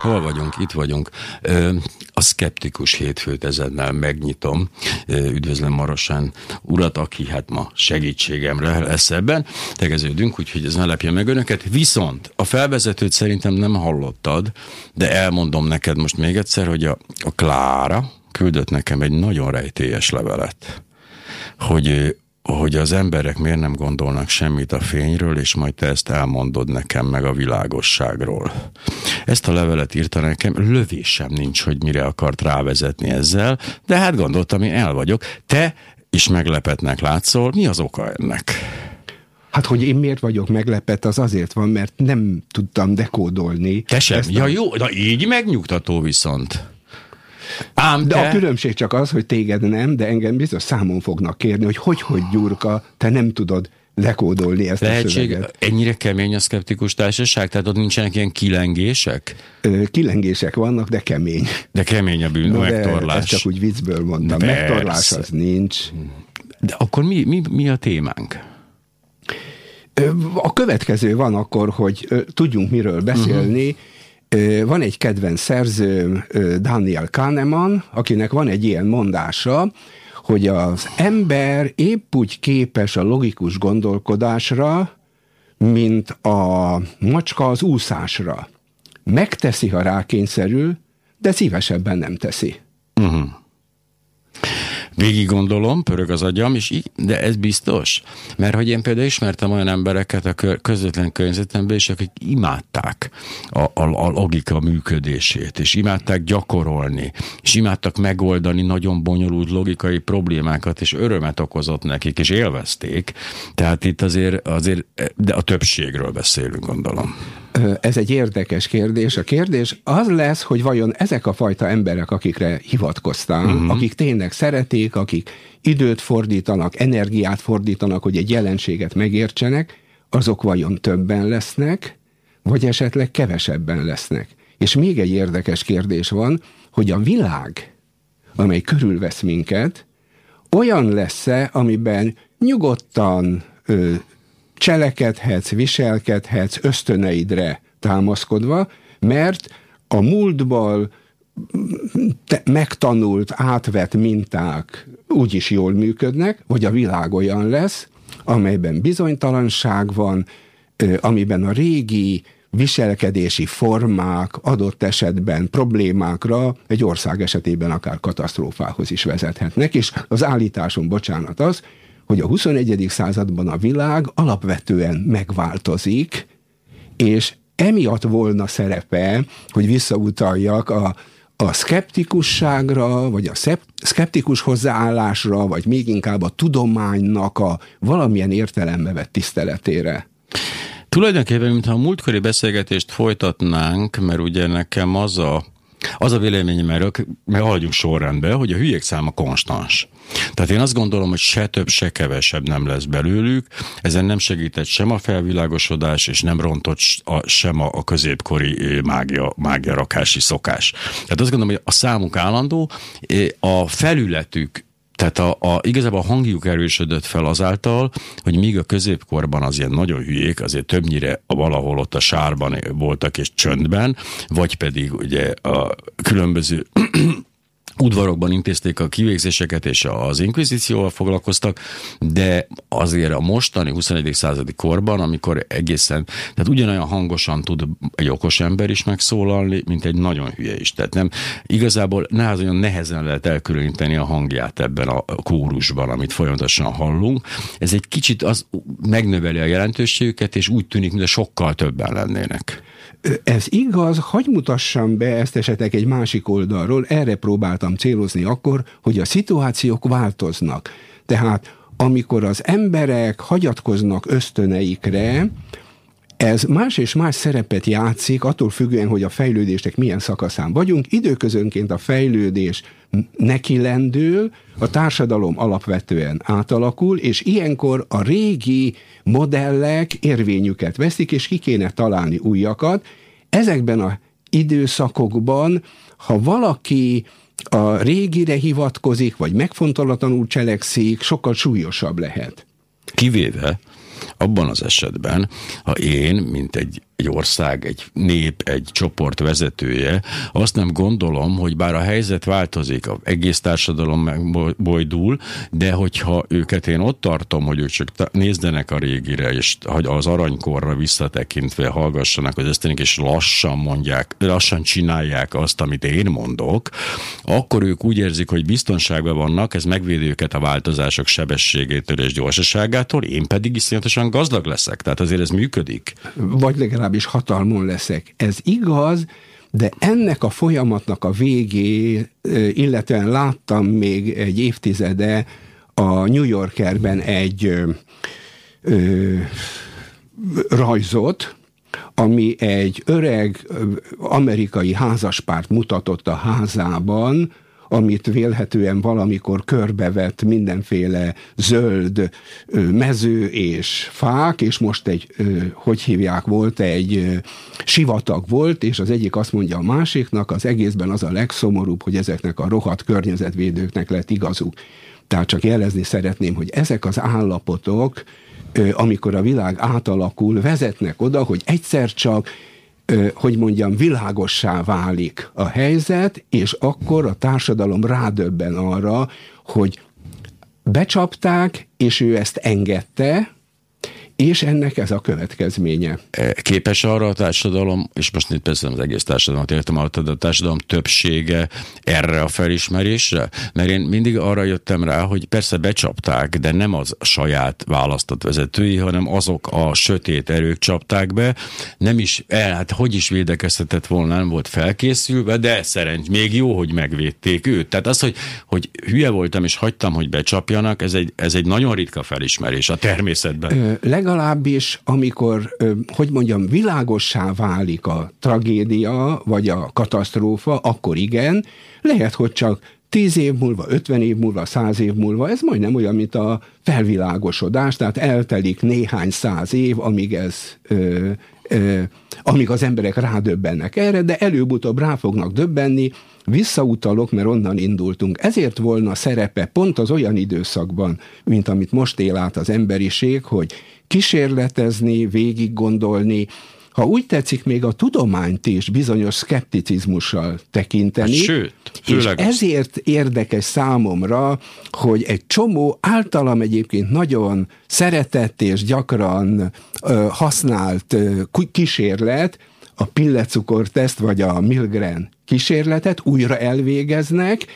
Hol vagyunk? Itt vagyunk. A szkeptikus hétfőt ezennel megnyitom. Üdvözlöm Marosán urat, aki hát ma segítségemre lesz ebben. Tegeződünk, úgyhogy ez ne lepje meg önöket. Viszont a felvezetőt szerintem nem hallottad, de elmondom neked most még egyszer, hogy a, a Klára küldött nekem egy nagyon rejtélyes levelet, hogy hogy az emberek miért nem gondolnak semmit a fényről, és majd te ezt elmondod nekem meg a világosságról. Ezt a levelet írta nekem, lövésem nincs, hogy mire akart rávezetni ezzel, de hát gondoltam, én el vagyok. Te is meglepetnek látszol, mi az oka ennek? Hát, hogy én miért vagyok meglepet, az azért van, mert nem tudtam dekódolni. Te sem? Ja, a... jó, na így megnyugtató viszont. Ám de te... a különbség csak az, hogy téged nem, de engem biztos számon fognak kérni, hogy hogy, hogy Gyurka, te nem tudod lekódolni ezt Lehetség, a szöveget. ennyire kemény a szkeptikus társaság? Tehát ott nincsenek ilyen kilengések? Ö, kilengések vannak, de kemény. De kemény a bűn, no, megtorlás. Ezt csak úgy viccből mondtam. De megtorlás az nincs. De akkor mi, mi, mi a témánk? A következő van akkor, hogy tudjunk miről beszélni, uh-huh van egy kedvenc szerző, Daniel Kahneman, akinek van egy ilyen mondása, hogy az ember épp úgy képes a logikus gondolkodásra, mint a macska az úszásra. Megteszi, ha rákényszerül, de szívesebben nem teszi. Uh-huh végig gondolom, pörög az agyam, és így, de ez biztos. Mert hogy én például ismertem olyan embereket a közvetlen környezetemben, és akik imádták a, a, a logika működését, és imádták gyakorolni, és imádtak megoldani nagyon bonyolult logikai problémákat, és örömet okozott nekik, és élvezték. Tehát itt azért, azért de a többségről beszélünk, gondolom. Ez egy érdekes kérdés. A kérdés az lesz, hogy vajon ezek a fajta emberek, akikre hivatkoztál, uh-huh. akik tényleg szeretik, akik időt fordítanak, energiát fordítanak, hogy egy jelenséget megértsenek, azok vajon többen lesznek, vagy esetleg kevesebben lesznek. És még egy érdekes kérdés van, hogy a világ, amely körülvesz minket, olyan lesz-e, amiben nyugodtan ö, cselekedhetsz, viselkedhetsz ösztöneidre támaszkodva, mert a múltból megtanult, átvett minták úgyis jól működnek, vagy a világ olyan lesz, amelyben bizonytalanság van, amiben a régi viselkedési formák adott esetben problémákra egy ország esetében akár katasztrófához is vezethetnek, és az állításom, bocsánat, az, hogy a 21. században a világ alapvetően megváltozik, és emiatt volna szerepe, hogy visszautaljak a, a szkeptikusságra, vagy a szkeptikus hozzáállásra, vagy még inkább a tudománynak a valamilyen értelembe vett tiszteletére. Tulajdonképpen, mintha a múltkori beszélgetést folytatnánk, mert ugye nekem az a az a véleményem erről, mert haladjunk sorrendbe, hogy a hülyék száma konstans. Tehát én azt gondolom, hogy se több, se kevesebb nem lesz belőlük, ezen nem segített sem a felvilágosodás, és nem rontott a, sem a, a középkori mágia, mágia rakási szokás. Tehát azt gondolom, hogy a számuk állandó, a felületük tehát a, a, igazából a hangjuk erősödött fel azáltal, hogy míg a középkorban az ilyen nagyon hülyék, azért többnyire valahol ott a sárban voltak és csöndben, vagy pedig ugye a különböző udvarokban intézték a kivégzéseket, és az inkvizícióval foglalkoztak, de azért a mostani 21. századi korban, amikor egészen, tehát ugyanolyan hangosan tud egy okos ember is megszólalni, mint egy nagyon hülye is. Tehát nem, igazából nagyon nehezen lehet elkülöníteni a hangját ebben a kórusban, amit folyamatosan hallunk. Ez egy kicsit az megnöveli a jelentőségüket, és úgy tűnik, mintha sokkal többen lennének. Ez igaz, hagy mutassam be ezt esetek egy másik oldalról, erre próbáltam célozni akkor, hogy a szituációk változnak. Tehát amikor az emberek hagyatkoznak ösztöneikre, ez más és más szerepet játszik, attól függően, hogy a fejlődésnek milyen szakaszán vagyunk. Időközönként a fejlődés neki lendül, a társadalom alapvetően átalakul, és ilyenkor a régi modellek érvényüket veszik, és ki kéne találni újakat. Ezekben a időszakokban, ha valaki a régire hivatkozik, vagy megfontolatlanul cselekszik, sokkal súlyosabb lehet. Kivéve abban az esetben, ha én, mint egy egy ország, egy nép, egy csoport vezetője, azt nem gondolom, hogy bár a helyzet változik, a egész társadalom megbojdul, de hogyha őket én ott tartom, hogy ők csak nézdenek a régire, és hogy az aranykorra visszatekintve hallgassanak az esztenik, és lassan mondják, lassan csinálják azt, amit én mondok, akkor ők úgy érzik, hogy biztonságban vannak, ez megvédi őket a változások sebességétől és gyorsaságától, én pedig iszonyatosan gazdag leszek. Tehát azért ez működik. Vagy legalábbis hatalmon leszek. Ez igaz, de ennek a folyamatnak a végé, illetően láttam még egy évtizede a New Yorkerben egy ö, ö, rajzot, ami egy öreg amerikai házaspárt mutatott a házában, amit vélhetően valamikor körbevett mindenféle zöld mező és fák, és most egy, hogy hívják, volt egy sivatag volt, és az egyik azt mondja a másiknak, az egészben az a legszomorúbb, hogy ezeknek a rohadt környezetvédőknek lett igazuk. Tehát csak jelezni szeretném, hogy ezek az állapotok, amikor a világ átalakul, vezetnek oda, hogy egyszer csak hogy mondjam, világossá válik a helyzet, és akkor a társadalom rádöbben arra, hogy becsapták, és ő ezt engedte, és ennek ez a következménye. E, képes arra a társadalom, és most itt persze az egész társadalmat értem alatt, a társadalom többsége erre a felismerésre? Mert én mindig arra jöttem rá, hogy persze becsapták, de nem az saját választott vezetői, hanem azok a sötét erők csapták be. Nem is, el, hát hogy is védekeztetett volna, nem volt felkészülve, de szerencs, még jó, hogy megvédték őt. Tehát az, hogy, hogy hülye voltam és hagytam, hogy becsapjanak, ez egy, ez egy nagyon ritka felismerés a természetben. Ö, legalábbis amikor, hogy mondjam, világossá válik a tragédia, vagy a katasztrófa, akkor igen, lehet, hogy csak tíz év múlva, ötven év múlva, száz év múlva, ez majdnem olyan, mint a felvilágosodás, tehát eltelik néhány száz év, amíg ez ö, ö, amíg az emberek rádöbbennek erre, de előbb-utóbb rá fognak döbbenni, visszautalok, mert onnan indultunk. Ezért volna szerepe pont az olyan időszakban, mint amit most él át az emberiség, hogy kísérletezni, végig gondolni, ha úgy tetszik, még a tudományt is bizonyos szkepticizmussal tekinteni. Hát sőt, és ezért érdekes számomra, hogy egy csomó általam egyébként nagyon szeretett és gyakran ö, használt ö, kísérlet, a pillecukorteszt vagy a Milgren kísérletet újra elvégeznek,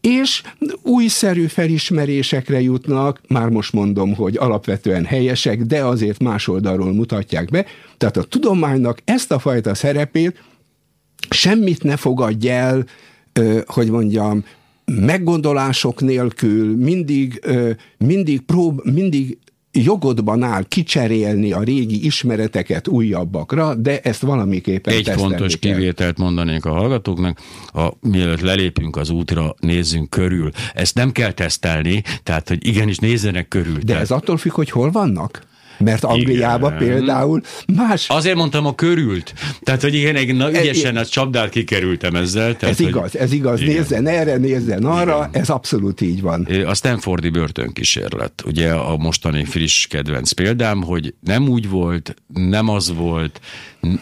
és újszerű felismerésekre jutnak, már most mondom, hogy alapvetően helyesek, de azért más oldalról mutatják be. Tehát a tudománynak ezt a fajta szerepét semmit ne fogadj el, hogy mondjam, meggondolások nélkül, mindig, mindig, prób, mindig jogodban áll kicserélni a régi ismereteket újabbakra, de ezt valamiképpen Egy fontos kell. kivételt mondanék a hallgatóknak, a, mielőtt lelépünk az útra, nézzünk körül. Ezt nem kell tesztelni, tehát hogy igenis nézzenek körül. De tehát... ez attól függ, hogy hol vannak? Mert Angliába igen. például más... Azért mondtam a körült. Tehát, hogy igen, na, ügyesen a csapdát kikerültem ezzel. Tehát, ez igaz, ez igaz. Igen. Nézzen erre, nézzen arra, igen. ez abszolút így van. A Stanfordi börtönkísérlet, ugye a mostani friss kedvenc példám, hogy nem úgy volt, nem az volt,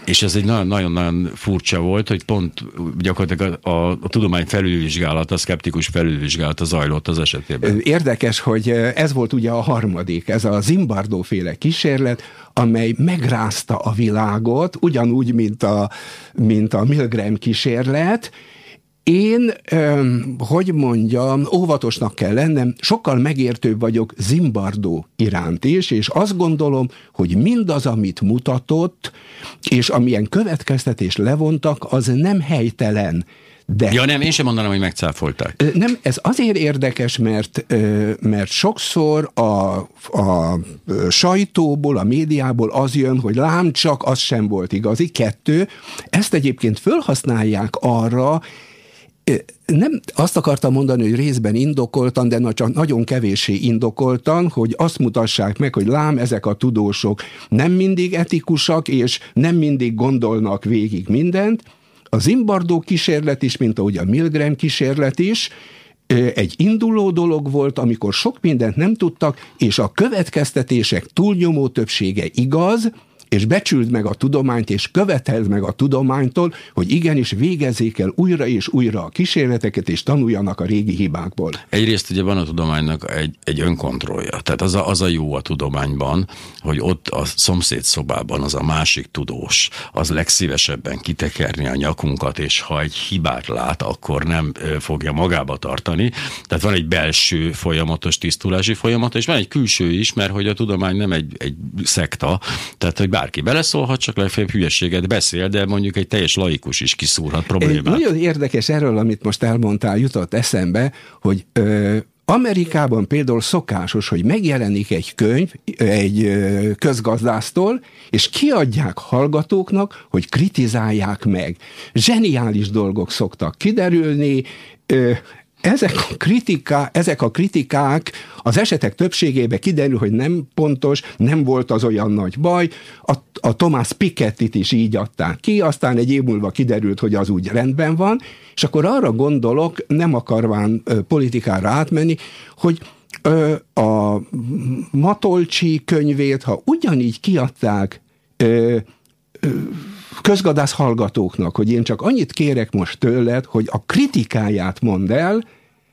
és ez egy nagyon-nagyon furcsa volt, hogy pont gyakorlatilag a, a, a tudomány felülvizsgálata, a szkeptikus felülvizsgálata zajlott az esetében. Érdekes, hogy ez volt ugye a harmadik, ez a Zimbardo féle kísérlet, amely megrázta a világot, ugyanúgy, mint a, mint a Milgram kísérlet, én, hogy mondjam, óvatosnak kell lennem, sokkal megértőbb vagyok Zimbardo iránt is, és azt gondolom, hogy mindaz, amit mutatott, és amilyen következtetés levontak, az nem helytelen. De, ja nem, én sem mondanám, hogy megcáfolták. Nem, ez azért érdekes, mert, mert sokszor a, a sajtóból, a médiából az jön, hogy lám csak az sem volt igazi. Kettő, ezt egyébként fölhasználják arra, nem azt akartam mondani, hogy részben indokoltan, de csak nagyon kevéssé indokoltan, hogy azt mutassák meg, hogy lám, ezek a tudósok nem mindig etikusak, és nem mindig gondolnak végig mindent. A Zimbardo kísérlet is, mint ahogy a Milgram kísérlet is, egy induló dolog volt, amikor sok mindent nem tudtak, és a következtetések túlnyomó többsége igaz, és becsüld meg a tudományt, és követeld meg a tudománytól, hogy igenis végezzék el újra és újra a kísérleteket, és tanuljanak a régi hibákból. Egyrészt ugye van a tudománynak egy, egy önkontrollja. Tehát az a, az a jó a tudományban, hogy ott a szomszéd szobában az a másik tudós, az legszívesebben kitekerni a nyakunkat, és ha egy hibát lát, akkor nem fogja magába tartani. Tehát van egy belső folyamatos tisztulási folyamat, és van egy külső is, mert hogy a tudomány nem egy, egy szekta, tehát hogy bárki beleszólhat, csak legfeljebb hülyeséget beszél, de mondjuk egy teljes laikus is kiszúrhat problémát. Egy nagyon érdekes erről, amit most elmondtál, jutott eszembe, hogy ö, Amerikában például szokásos, hogy megjelenik egy könyv egy közgazdásztól, és kiadják hallgatóknak, hogy kritizálják meg. Zseniális dolgok szoktak kiderülni, ezek a, kritika, ezek a kritikák az esetek többségében kiderül, hogy nem pontos, nem volt az olyan nagy baj. A, a Thomas Pikettit is így adták ki, aztán egy év múlva kiderült, hogy az úgy rendben van, és akkor arra gondolok, nem akarván ö, politikára átmenni, hogy ö, a Matolcsi könyvét, ha ugyanígy kiadták ö, ö, közgadász hallgatóknak, hogy én csak annyit kérek most tőled, hogy a kritikáját mondd el,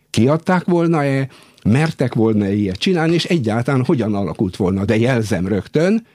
kiadták volna-e, mertek volna ilyet csinálni, és egyáltalán hogyan alakult volna. De jelzem rögtön,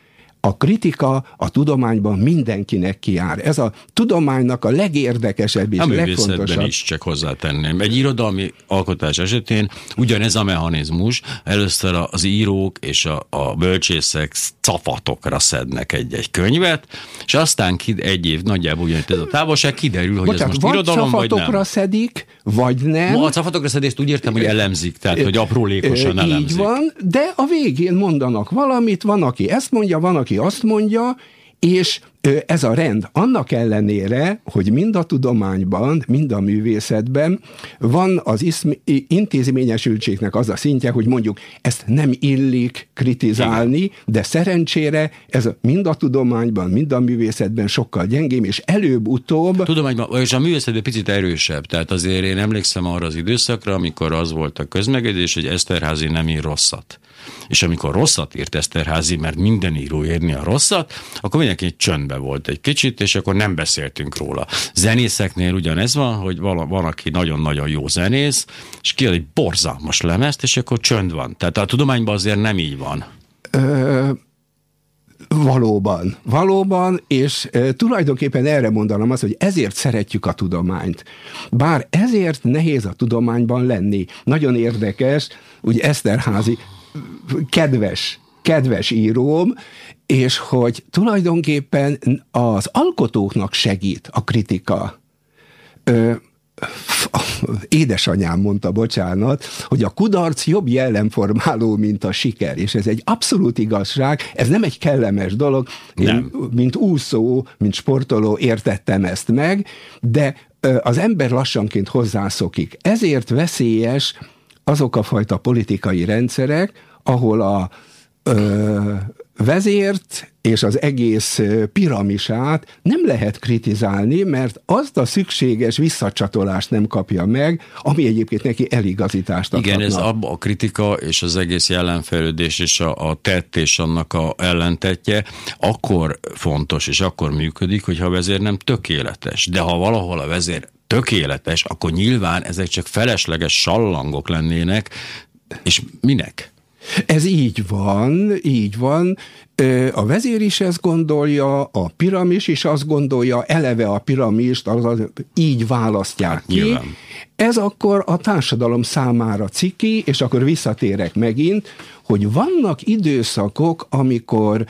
a kritika a tudományban mindenkinek kiár. Ez a tudománynak a legérdekesebb és a legfontosabb. is csak hozzátenném. Egy irodalmi alkotás esetén ugyanez a mechanizmus, először az írók és a, a bölcsészek cafatokra szednek egy-egy könyvet, és aztán egy év nagyjából ugyanitt ez a távolság, kiderül, hogy Bocsánat, ez most vagy irodalom, vagy nem. szedik, vagy nem. Ma a cafatokra szedést úgy értem, hogy elemzik, tehát hogy aprólékosan elemzik. Így van, de a végén mondanak valamit, van, aki ezt mondja, van, aki azt mondja, és ez a rend annak ellenére, hogy mind a tudományban, mind a művészetben van az iszmi, intézményesültségnek az a szintje, hogy mondjuk ezt nem illik kritizálni, Igen. de szerencsére ez mind a tudományban, mind a művészetben sokkal gyengébb, és előbb-utóbb... Tudományban, és a művészetben picit erősebb, tehát azért én emlékszem arra az időszakra, amikor az volt a közmegedés, hogy Eszterházi nem ír rosszat. És amikor rosszat írt Eszterházi, mert minden író érni a rosszat, akkor mindenki csönd csendben volt egy kicsit, és akkor nem beszéltünk róla. Zenészeknél ugyanez van, hogy vala, van, aki nagyon-nagyon jó zenész, és kiad egy borzalmas lemezt, és akkor csönd van. Tehát a tudományban azért nem így van. Ö, valóban, valóban, és e, tulajdonképpen erre mondanám azt, hogy ezért szeretjük a tudományt. Bár ezért nehéz a tudományban lenni. Nagyon érdekes, úgy Eszterházi kedves kedves íróm, és hogy tulajdonképpen az alkotóknak segít a kritika. Ö, édesanyám mondta, bocsánat, hogy a kudarc jobb jellemformáló, mint a siker, és ez egy abszolút igazság, ez nem egy kellemes dolog, nem. Én, mint úszó, mint sportoló értettem ezt meg, de az ember lassanként hozzászokik. Ezért veszélyes azok a fajta politikai rendszerek, ahol a ö, vezért és az egész piramisát nem lehet kritizálni, mert azt a szükséges visszacsatolást nem kapja meg, ami egyébként neki eligazítást adhatna. Igen, ez abba a kritika és az egész jelenfejlődés és a, a tett és annak a ellentetje akkor fontos és akkor működik, hogyha a vezér nem tökéletes. De ha valahol a vezér tökéletes, akkor nyilván ezek csak felesleges sallangok lennének, és minek? Ez így van, így van. A vezér is ezt gondolja, a piramis is azt gondolja, eleve a piramist az, az, így választják hát, ki. Nyilván. Ez akkor a társadalom számára ciki, és akkor visszatérek megint, hogy vannak időszakok, amikor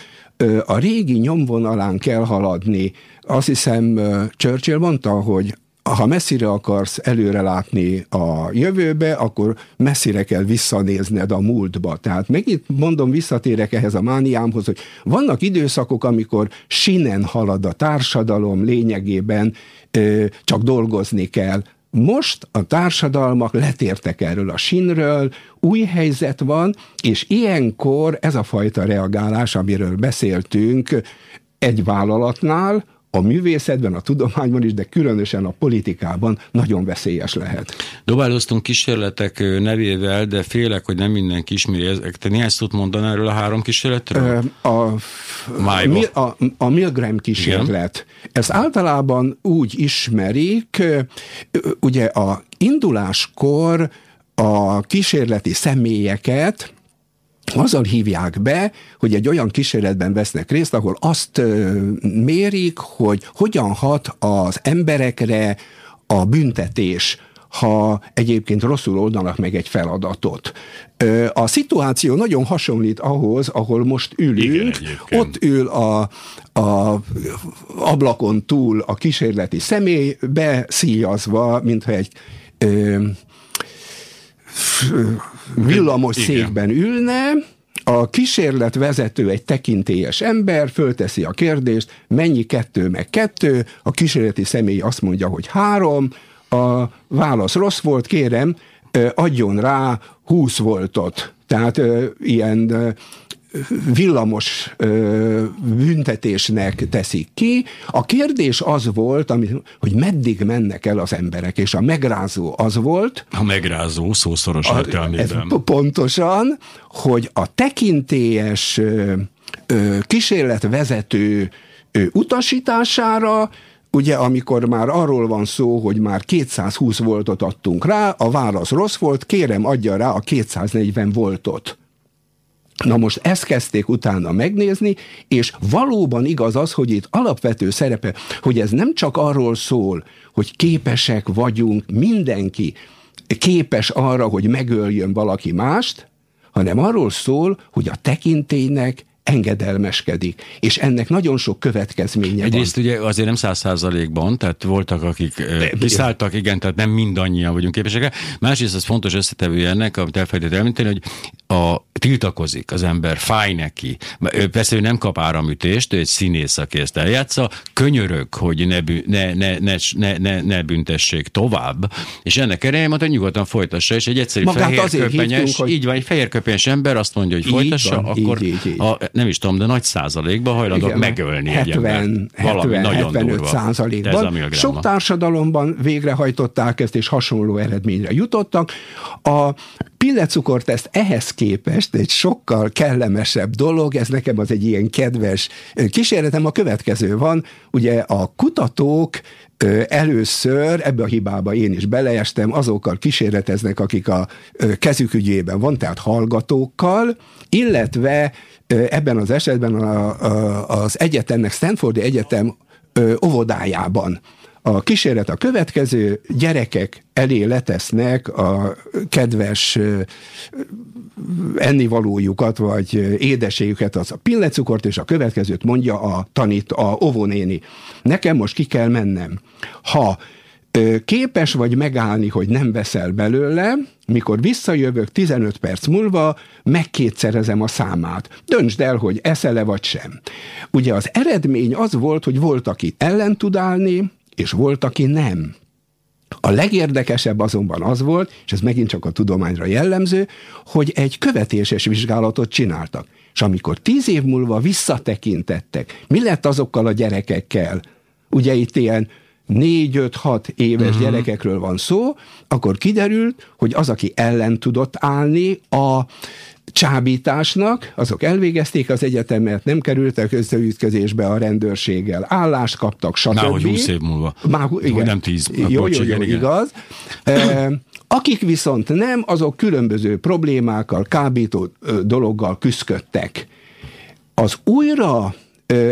a régi nyomvonalán kell haladni. Azt hiszem Churchill mondta, hogy ha messzire akarsz előre látni a jövőbe, akkor messzire kell visszanézned a múltba. Tehát megint mondom, visszatérek ehhez a mániámhoz, hogy vannak időszakok, amikor sinen halad a társadalom lényegében, ö, csak dolgozni kell. Most a társadalmak letértek erről a sinről, új helyzet van, és ilyenkor ez a fajta reagálás, amiről beszéltünk, egy vállalatnál, a művészetben, a tudományban is, de különösen a politikában nagyon veszélyes lehet. Dobáloztunk kísérletek nevével, de félek, hogy nem mindenki ismeri. Te néhány szót mondaná erről a három kísérletről? A, a, a, a Milgram kísérlet. Igen. Ezt általában úgy ismerik, ugye a induláskor a kísérleti személyeket azzal hívják be, hogy egy olyan kísérletben vesznek részt, ahol azt mérik, hogy hogyan hat az emberekre a büntetés, ha egyébként rosszul oldanak meg egy feladatot. A szituáció nagyon hasonlít ahhoz, ahol most ülünk. Igen, Ott ül a, a ablakon túl a kísérleti személy, beszíjazva, mintha egy ö, villamos székben ülne, a kísérlet vezető egy tekintélyes ember, fölteszi a kérdést, mennyi kettő meg kettő, a kísérleti személy azt mondja, hogy három, a válasz rossz volt, kérem, adjon rá 20 voltot. Tehát ilyen villamos ö, büntetésnek teszik ki. A kérdés az volt, ami, hogy meddig mennek el az emberek, és a megrázó az volt. A megrázó szószoros értelmében. Pontosan, hogy a tekintélyes ö, ö, kísérletvezető ö, utasítására Ugye, amikor már arról van szó, hogy már 220 voltot adtunk rá, a válasz rossz volt, kérem adja rá a 240 voltot. Na most ezt kezdték utána megnézni, és valóban igaz az, hogy itt alapvető szerepe, hogy ez nem csak arról szól, hogy képesek vagyunk, mindenki képes arra, hogy megöljön valaki mást, hanem arról szól, hogy a tekintélynek engedelmeskedik, és ennek nagyon sok következménye Egyrészt van. ugye azért nem száz százalékban, tehát voltak, akik De, kiszálltak, igen, tehát nem mindannyian vagyunk képesek. Másrészt az fontos összetevője ennek, amit elfelejtett elmondani, hogy a tiltakozik az ember, fáj neki. Persze ő nem kap áramütést, ő egy színész, aki ezt eljátsza, könyörög, hogy ne, ne, ne, ne, ne, ne, ne büntessék tovább, és ennek ellenére mondta, hogy nyugodtan folytassa, és egy egyszerű fehérköpenyes, hogy... így van, egy fehérköpenyes ember azt mondja, hogy folytassa, van, akkor így, így, így. A, nem is tudom, de nagy százalékban hajlandók Igen, megölni 70, egy 70, nagyon 75 durva. százalékban. Sok társadalomban végrehajtották ezt, és hasonló eredményre jutottak. A ezt ehhez képest egy sokkal kellemesebb dolog, ez nekem az egy ilyen kedves kísérletem, a következő van, ugye a kutatók először ebbe a hibába én is beleestem, azokkal kísérleteznek, akik a kezük ügyében van, tehát hallgatókkal, illetve ebben az esetben a, a, az egyetemnek, Stanfordi Egyetem óvodájában. A kísérlet a következő, gyerekek elé letesznek a kedves ennivalójukat, vagy édeségüket, az a pillecukort, és a következőt mondja a tanít, a óvónéni. Nekem most ki kell mennem. Ha képes vagy megállni, hogy nem veszel belőle, mikor visszajövök 15 perc múlva, megkétszerezem a számát. Döntsd el, hogy eszel-e vagy sem. Ugye az eredmény az volt, hogy volt, aki ellen tud állni, és volt, aki nem. A legérdekesebb azonban az volt, és ez megint csak a tudományra jellemző, hogy egy követéses vizsgálatot csináltak. És amikor tíz év múlva visszatekintettek, mi lett azokkal a gyerekekkel, ugye itt ilyen négy-öt-hat éves uh-huh. gyerekekről van szó, akkor kiderült, hogy az, aki ellen tudott állni a csábításnak, azok elvégezték az egyetemet, nem kerültek összeütközésbe a rendőrséggel, állást kaptak, stb. Már hogy 20 év múlva. Már, igen. Nem 10. Jó, jó, jó, igen, igaz. Akik viszont nem, azok különböző problémákkal, kábító dologgal küzdöttek. Az újra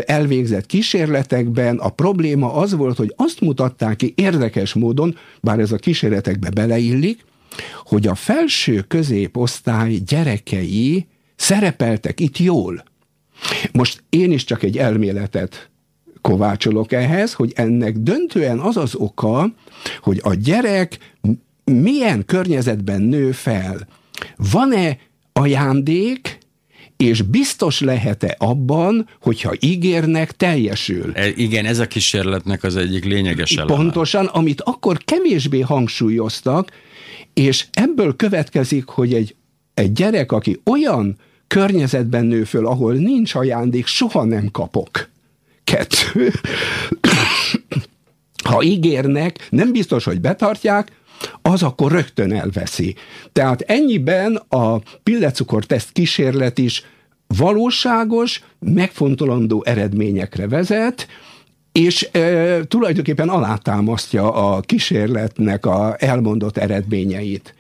elvégzett kísérletekben a probléma az volt, hogy azt mutatták ki érdekes módon, bár ez a kísérletekbe beleillik, hogy a felső középosztály gyerekei szerepeltek itt jól. Most én is csak egy elméletet kovácsolok ehhez, hogy ennek döntően az az oka, hogy a gyerek milyen környezetben nő fel. Van-e ajándék, és biztos lehet-e abban, hogyha ígérnek, teljesül. E, igen, ez a kísérletnek az egyik lényeges eleme. Pontosan, amit akkor kevésbé hangsúlyoztak, és ebből következik, hogy egy, egy gyerek, aki olyan környezetben nő föl, ahol nincs ajándék, soha nem kapok. Kettő. Ha ígérnek, nem biztos, hogy betartják, az akkor rögtön elveszi. Tehát ennyiben a pillecukorteszt kísérlet is valóságos, megfontolandó eredményekre vezet, és e, tulajdonképpen alátámasztja a kísérletnek a elmondott eredményeit.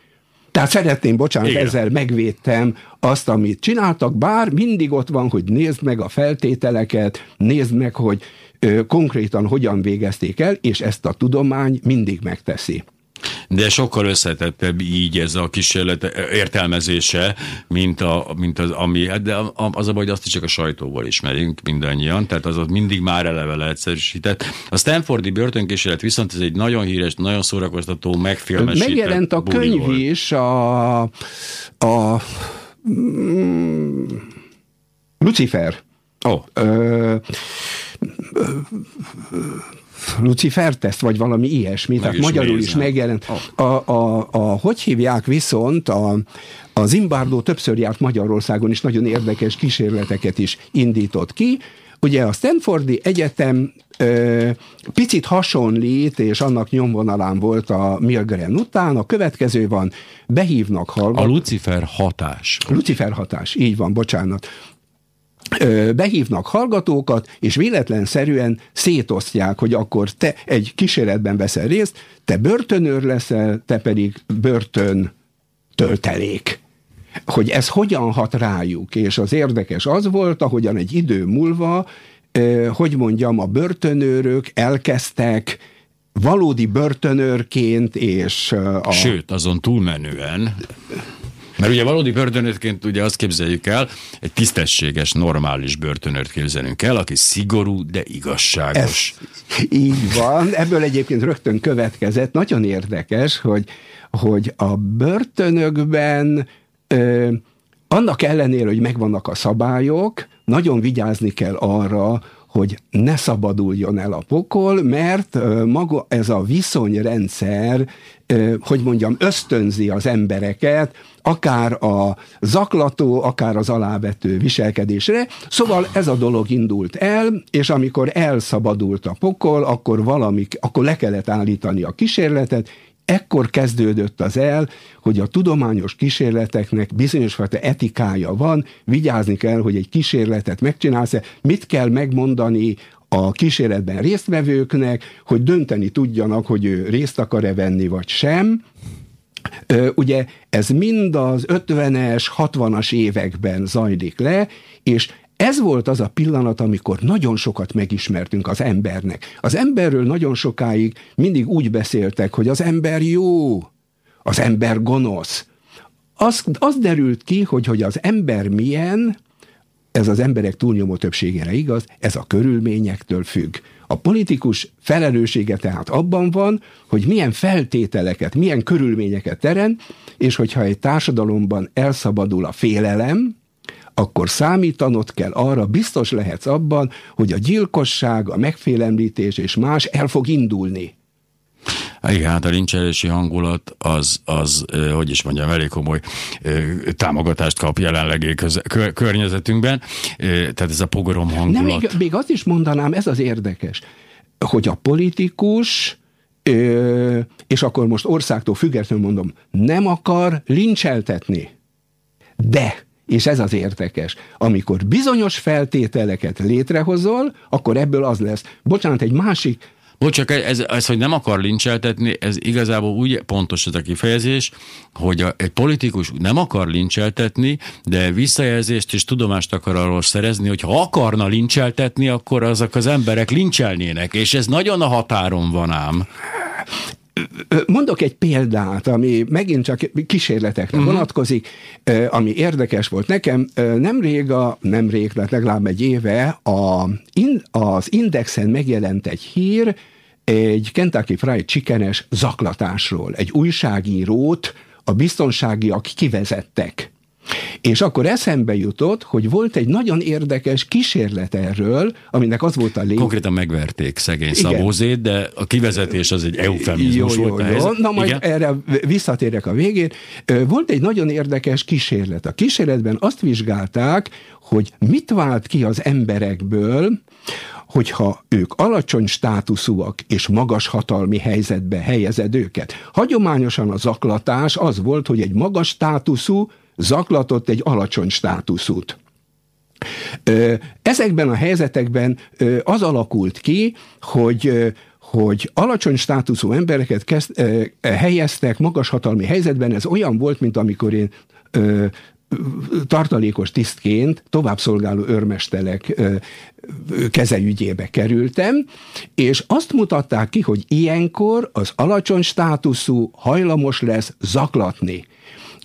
Tehát szeretném, bocsánat, Igen. ezzel megvédtem azt, amit csináltak, bár mindig ott van, hogy nézd meg a feltételeket, nézd meg, hogy ö, konkrétan hogyan végezték el, és ezt a tudomány mindig megteszi. De sokkal összetettebb így ez a kísérlet értelmezése, mint, a, mint az, ami, hát de az a baj, hogy azt is csak a sajtóból ismerünk mindannyian, tehát az ott mindig már eleve leegyszerűsített. A Stanfordi börtönkísérlet viszont ez egy nagyon híres, nagyon szórakoztató, megfilmesített Megjelent a könyv volt. is, a, a mm, Lucifer. Oh. Ö, Lucifer teszt, vagy valami ilyesmi, Meg tehát magyarul nézem. is megjelent. Oh. A, a, a, hogy hívják viszont, a, a Zimbardo többször járt Magyarországon, és nagyon érdekes kísérleteket is indított ki. Ugye a Stanfordi Egyetem ö, picit hasonlít, és annak nyomvonalán volt a Milgren után. A következő van, behívnak hallgatók. A Lucifer hatás. Lucifer hatás, így van, bocsánat behívnak hallgatókat, és véletlenszerűen szétosztják, hogy akkor te egy kísérletben veszel részt, te börtönőr leszel, te pedig börtön töltelék. Hogy ez hogyan hat rájuk, és az érdekes az volt, ahogyan egy idő múlva, hogy mondjam, a börtönőrök elkezdtek valódi börtönőrként, és a... Sőt, azon túlmenően mert ugye valódi börtönötként ugye azt képzeljük el, egy tisztességes, normális börtönört képzelünk el, aki szigorú, de igazságos. Ez, így van. Ebből egyébként rögtön következett. Nagyon érdekes, hogy, hogy a börtönökben ö, annak ellenére, hogy megvannak a szabályok, nagyon vigyázni kell arra, hogy ne szabaduljon el a pokol, mert maga ez a viszonyrendszer, hogy mondjam, ösztönzi az embereket, akár a zaklató, akár az alávető viselkedésre. Szóval ez a dolog indult el, és amikor elszabadult a pokol, akkor valami, akkor le kellett állítani a kísérletet, ekkor kezdődött az el, hogy a tudományos kísérleteknek bizonyos fajta etikája van, vigyázni kell, hogy egy kísérletet megcsinálsz -e, mit kell megmondani a kísérletben résztvevőknek, hogy dönteni tudjanak, hogy ő részt akar-e venni, vagy sem. Ugye ez mind az 50-es, 60-as években zajlik le, és ez volt az a pillanat, amikor nagyon sokat megismertünk az embernek. Az emberről nagyon sokáig mindig úgy beszéltek, hogy az ember jó, az ember gonosz. Az, az derült ki, hogy, hogy az ember milyen, ez az emberek túlnyomó többségére igaz, ez a körülményektől függ. A politikus felelőssége tehát abban van, hogy milyen feltételeket, milyen körülményeket teremt, és hogyha egy társadalomban elszabadul a félelem, akkor számítanod kell arra, biztos lehetsz abban, hogy a gyilkosság, a megfélemlítés és más el fog indulni. Igen, hát a lincselési hangulat az, az, hogy is mondjam, elég komoly támogatást kap jelenlegi köz, kö, környezetünkben. Tehát ez a pogorom hangulat. Nem, még, még azt is mondanám, ez az érdekes, hogy a politikus és akkor most országtól függetlenül mondom, nem akar lincseltetni. De és ez az érdekes. Amikor bizonyos feltételeket létrehozol, akkor ebből az lesz. Bocsánat, egy másik Bocs, csak ez, ez, hogy nem akar lincseltetni, ez igazából úgy pontos ez a kifejezés, hogy a, egy politikus nem akar lincseltetni, de visszajelzést és tudomást akar arról szerezni, hogy ha akarna lincseltetni, akkor azok az emberek lincselnének, és ez nagyon a határon van ám. Mondok egy példát, ami megint csak kísérletekre uh-huh. vonatkozik, ami érdekes volt nekem. Nemrég, a, nemrég, tehát legalább egy éve a, in, az Indexen megjelent egy hír, egy Kentucky Fried Chickenes zaklatásról. Egy újságírót a biztonságiak kivezettek. És akkor eszembe jutott, hogy volt egy nagyon érdekes kísérlet erről, aminek az volt a lényeg. Konkrétan megverték szegény Igen. Szabózét, de a kivezetés az egy eufemizmus jó, jó, volt. Jó. Na majd Igen? erre visszatérek a végén. Volt egy nagyon érdekes kísérlet. A kísérletben azt vizsgálták, hogy mit vált ki az emberekből, hogyha ők alacsony státuszúak és magas hatalmi helyzetbe helyezed őket. Hagyományosan a zaklatás az volt, hogy egy magas státuszú zaklatott egy alacsony státuszút. Ezekben a helyzetekben az alakult ki, hogy hogy alacsony státuszú embereket kezd, helyeztek magas hatalmi helyzetben, ez olyan volt, mint amikor én tartalékos tisztként továbbszolgáló örmestelek kezeügyébe kerültem, és azt mutatták ki, hogy ilyenkor az alacsony státuszú hajlamos lesz zaklatni.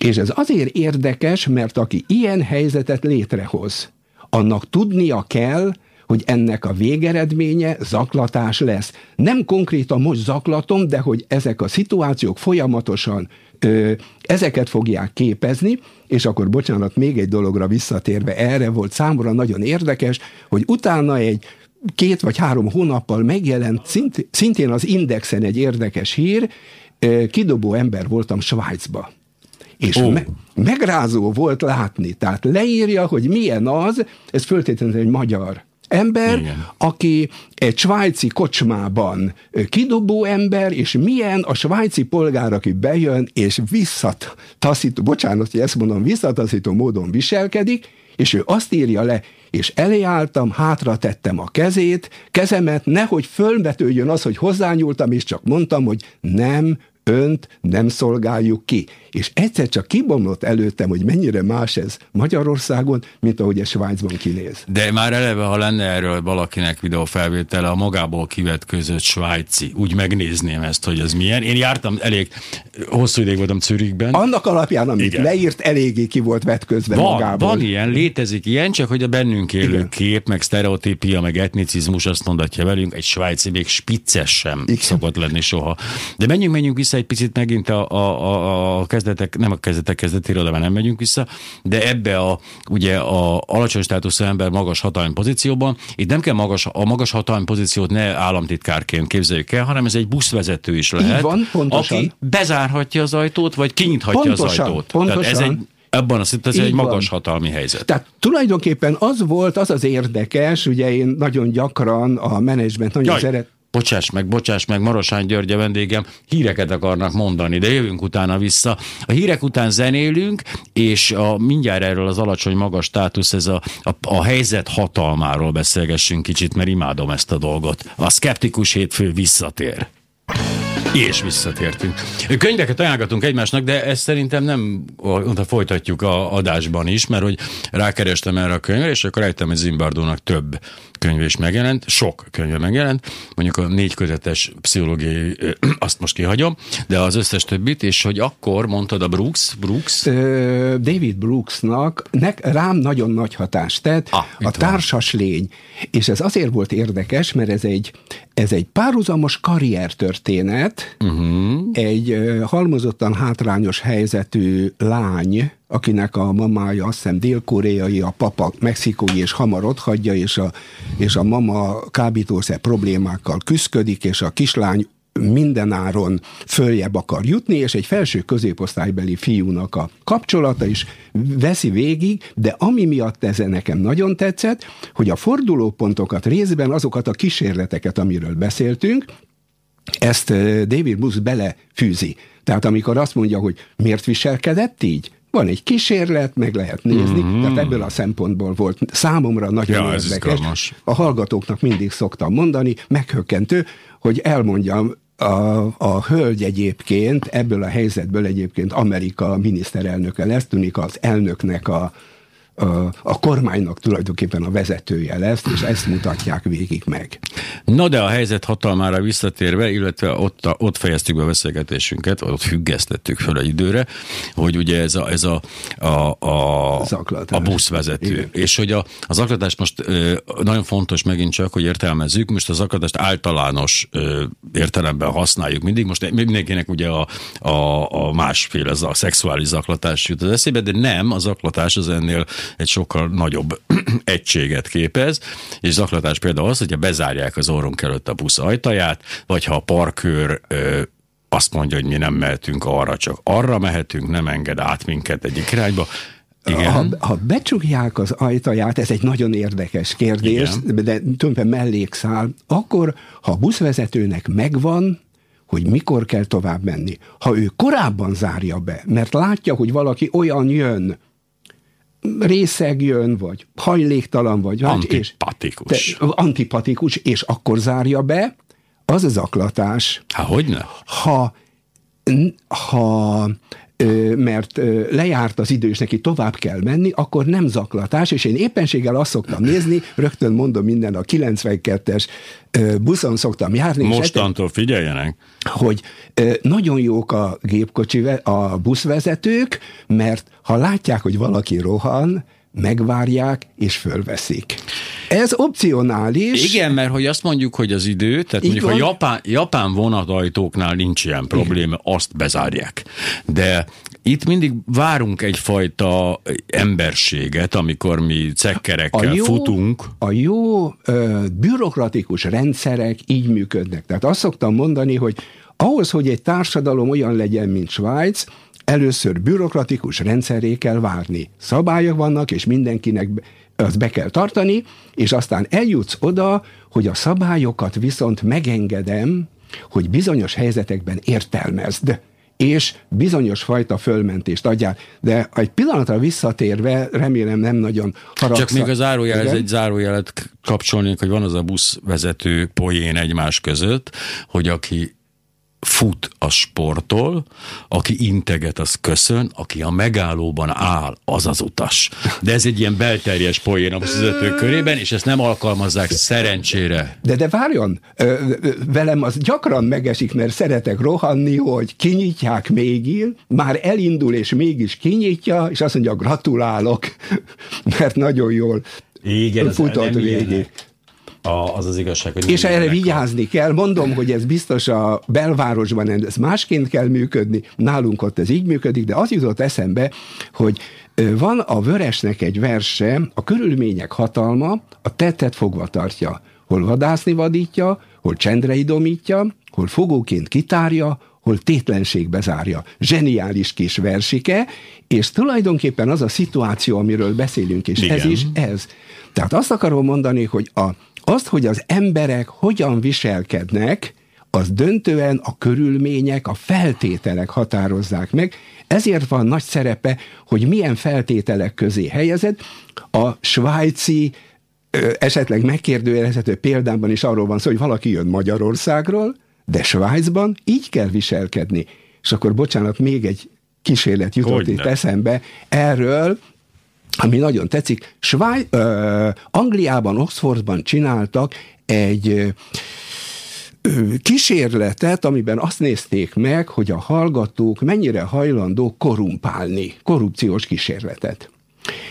És ez azért érdekes, mert aki ilyen helyzetet létrehoz, annak tudnia kell, hogy ennek a végeredménye zaklatás lesz. Nem konkrétan most zaklatom, de hogy ezek a szituációk folyamatosan ö, ezeket fogják képezni, és akkor bocsánat, még egy dologra visszatérve, erre volt számomra nagyon érdekes, hogy utána egy két vagy három hónappal megjelent szint, szintén az Indexen egy érdekes hír, kidobó ember voltam Svájcba. És oh. me- megrázó volt látni, tehát leírja, hogy milyen az, ez föltétlenül egy magyar ember, Igen. aki egy svájci kocsmában kidobó ember, és milyen a svájci polgár, aki bejön, és visszataszító, bocsánat, hogy ezt mondom, visszataszító módon viselkedik, és ő azt írja le, és eléálltam, hátra tettem a kezét, kezemet, nehogy fölbetőjön az, hogy hozzányúltam, és csak mondtam, hogy nem, önt nem szolgáljuk ki. És egyszer csak kibomlott előttem, hogy mennyire más ez Magyarországon, mint ahogy ez Svájcban kinéz. De már eleve, ha lenne erről valakinek videófelvétele, a magából kivetközött svájci, úgy megnézném ezt, hogy ez milyen. Én jártam elég, hosszú ideig voltam Zürichben. Annak alapján, amit Igen. leírt, eléggé ki volt vetközve van, magából. Van ilyen, létezik ilyen, csak hogy a bennünk élő Igen. kép, meg sztereotípia, meg etnicizmus azt mondatja velünk, egy svájci még spicces sem Igen. szokott lenni soha. De menjünk, menjünk vissza egy picit megint a, a, a kezdetek, nem a kezdetek kezdetére, de már nem megyünk vissza, de ebbe a, ugye a alacsony státuszú ember magas hatalmi pozícióban, itt nem kell magas, a magas hatalmi pozíciót ne államtitkárként képzeljük el, hanem ez egy buszvezető is lehet, Így van, pontosan. aki bezárhatja az ajtót, vagy kinyithatja pontosan, az ajtót. Pontosan. Tehát ez egy Ebben a szituációban egy magas van. hatalmi helyzet. Tehát tulajdonképpen az volt, az az érdekes, ugye én nagyon gyakran a menedzsment nagyon szeret, bocsáss meg, bocsáss meg, Marosány György a vendégem, híreket akarnak mondani, de jövünk utána vissza. A hírek után zenélünk, és a, mindjárt erről az alacsony magas státusz, ez a, a, a helyzet hatalmáról beszélgessünk kicsit, mert imádom ezt a dolgot. A szkeptikus hétfő visszatér. És visszatértünk. Könyveket ajánlgatunk egymásnak, de ezt szerintem nem folytatjuk a adásban is, mert hogy rákerestem erre a könyvre, és akkor rájöttem, hogy Zimbardónak több könyv is megjelent, sok könyve megjelent, mondjuk a négy kötetes pszichológiai, azt most kihagyom, de az összes többit, és hogy akkor mondtad a Brooks, Brooks? David Brooksnak nek, rám nagyon nagy hatást tett, ah, a társas van. lény, és ez azért volt érdekes, mert ez egy, ez egy párhuzamos karriertörténet, uh-huh. egy halmozottan hátrányos helyzetű lány, akinek a mamája azt hiszem dél-koreai, a papa mexikói, és hamar ott hagyja, és a, és a mama kábítószer problémákkal küzdik, és a kislány mindenáron följebb akar jutni, és egy felső középosztálybeli fiúnak a kapcsolata is veszi végig, de ami miatt ez nekem nagyon tetszett, hogy a fordulópontokat részben azokat a kísérleteket, amiről beszéltünk, ezt eh, David Busz belefűzi. Tehát amikor azt mondja, hogy miért viselkedett így, van egy kísérlet, meg lehet nézni, mm-hmm. tehát ebből a szempontból volt számomra nagyon ja, érdekes. A hallgatóknak mindig szoktam mondani, meghökkentő, hogy elmondjam a, a hölgy egyébként ebből a helyzetből egyébként Amerika miniszterelnöke lesz, tűnik az elnöknek a a, a kormánynak tulajdonképpen a vezetője lesz, és ezt mutatják végig meg. Na de a helyzet hatalmára visszatérve, illetve ott, ott fejeztük be a beszélgetésünket, ott függesztettük fel egy időre, hogy ugye ez a, ez a, a, a, a buszvezető. Igen. És hogy a, az zaklatás most nagyon fontos megint csak, hogy értelmezzük, most az zaklatást általános értelemben használjuk mindig, most mindenkinek ugye a, a, a másféle, ez a szexuális zaklatás jut az eszébe, de nem, a zaklatás az ennél egy sokkal nagyobb egységet képez, és zaklatás például az, hogyha bezárják az orrunk előtt a busz ajtaját, vagy ha a parkőr ö, azt mondja, hogy mi nem mehetünk arra, csak arra mehetünk, nem enged át minket egyik irányba, igen. Ha, ha becsukják az ajtaját, ez egy nagyon érdekes kérdés, Igen. de tulajdonképpen mellékszál, akkor ha a buszvezetőnek megvan, hogy mikor kell tovább menni. Ha ő korábban zárja be, mert látja, hogy valaki olyan jön, részeg jön, vagy hajléktalan, vagy... Antipatikus. És, te, antipatikus, és akkor zárja be, az az aklatás. Há, hogyne? Ha, ha mert lejárt az idő, és neki tovább kell menni, akkor nem zaklatás, és én éppenséggel azt szoktam nézni, rögtön mondom minden, a 92-es buszon szoktam járni. Mostantól figyeljenek! Hogy nagyon jók a gépkocsi, a buszvezetők, mert ha látják, hogy valaki rohan, megvárják és fölveszik. Ez opcionális. Igen, mert hogy azt mondjuk, hogy az idő, tehát mondjuk a japán, japán vonatajtóknál nincs ilyen probléma, azt bezárják. De itt mindig várunk egyfajta emberséget, amikor mi cekkerekkel a jó, futunk. A jó ö, bürokratikus rendszerek így működnek. Tehát azt szoktam mondani, hogy ahhoz, hogy egy társadalom olyan legyen, mint Svájc, először bürokratikus rendszeré kell várni. Szabályok vannak, és mindenkinek azt be kell tartani, és aztán eljutsz oda, hogy a szabályokat viszont megengedem, hogy bizonyos helyzetekben értelmezd és bizonyos fajta fölmentést adjál. De egy pillanatra visszatérve, remélem nem nagyon haragszak. Csak még a zárójel, ez egy zárójelet kapcsolnék, hogy van az a buszvezető poén egymás között, hogy aki fut a sportol, aki integet, az köszön, aki a megállóban áll, az az utas. De ez egy ilyen belterjes poén a vezetők körében, és ezt nem alkalmazzák szerencsére. De de várjon, velem az gyakran megesik, mert szeretek rohanni, hogy kinyitják mégil, már elindul, és mégis kinyitja, és azt mondja, gratulálok, mert nagyon jól igen, futott végig. A, az az igazság, hogy És erre vigyázni kell. Mondom, hogy ez biztos a belvárosban ez másként kell működni, nálunk ott ez így működik, de az jutott eszembe, hogy van a Vöresnek egy verse, a körülmények hatalma a tettet fogva tartja. Hol vadászni vadítja, hol csendre idomítja, hol fogóként kitárja, hol tétlenségbe zárja. Zseniális kis versike, és tulajdonképpen az a szituáció, amiről beszélünk, és Igen. ez is ez. Tehát azt akarom mondani, hogy a azt, hogy az emberek hogyan viselkednek, az döntően a körülmények, a feltételek határozzák meg, ezért van nagy szerepe, hogy milyen feltételek közé helyezed. A svájci esetleg megkérdőjelezhető példában is arról van szó, hogy valaki jön Magyarországról, de Svájcban így kell viselkedni. És akkor bocsánat, még egy kísérlet jutott Hogyne. itt eszembe erről, ami nagyon tetszik, Sváj, ö, Angliában, Oxfordban csináltak egy ö, kísérletet, amiben azt nézték meg, hogy a hallgatók mennyire hajlandó korumpálni, korrupciós kísérletet.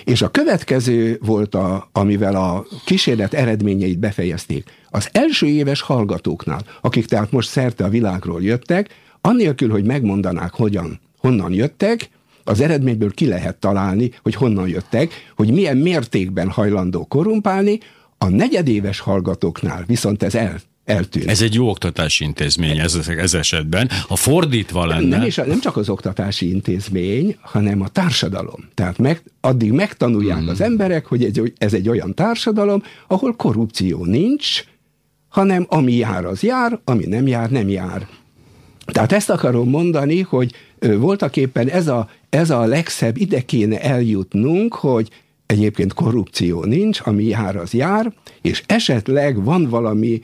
És a következő volt, a, amivel a kísérlet eredményeit befejezték. Az első éves hallgatóknál, akik tehát most szerte a világról jöttek, annélkül, hogy megmondanák, hogyan, honnan jöttek, az eredményből ki lehet találni, hogy honnan jöttek, hogy milyen mértékben hajlandó korumpálni, a negyedéves hallgatóknál viszont ez el, eltűnt. Ez egy jó oktatási intézmény ez, ez esetben. Ha fordítva lenne... Nem, és nem csak az oktatási intézmény, hanem a társadalom. Tehát meg, addig megtanulják hmm. az emberek, hogy ez, ez egy olyan társadalom, ahol korrupció nincs, hanem ami jár, az jár, ami nem jár, nem jár. Tehát ezt akarom mondani, hogy voltak éppen ez a, ez a legszebb, ide kéne eljutnunk, hogy egyébként korrupció nincs, ami jár, az jár, és esetleg van valami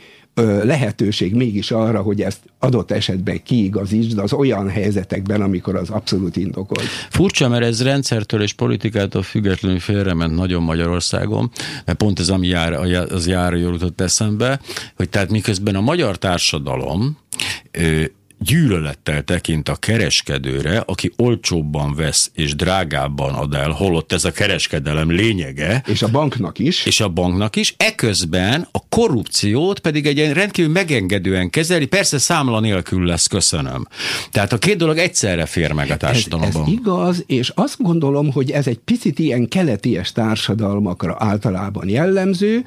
lehetőség mégis arra, hogy ezt adott esetben kiigazítsd az olyan helyzetekben, amikor az abszolút indokolt. Furcsa, mert ez rendszertől és politikától függetlenül félrement nagyon Magyarországon, mert pont ez ami jár, az jár jutott eszembe, hogy tehát miközben a magyar társadalom gyűlölettel tekint a kereskedőre, aki olcsóbban vesz és drágábban ad el, holott ez a kereskedelem lényege. És a banknak is. És a banknak is. Eközben a korrupciót pedig egy rendkívül megengedően kezeli, persze számla nélkül lesz, köszönöm. Tehát a két dolog egyszerre fér meg a társadalomban. Ez, ez igaz, és azt gondolom, hogy ez egy picit ilyen keleties társadalmakra általában jellemző.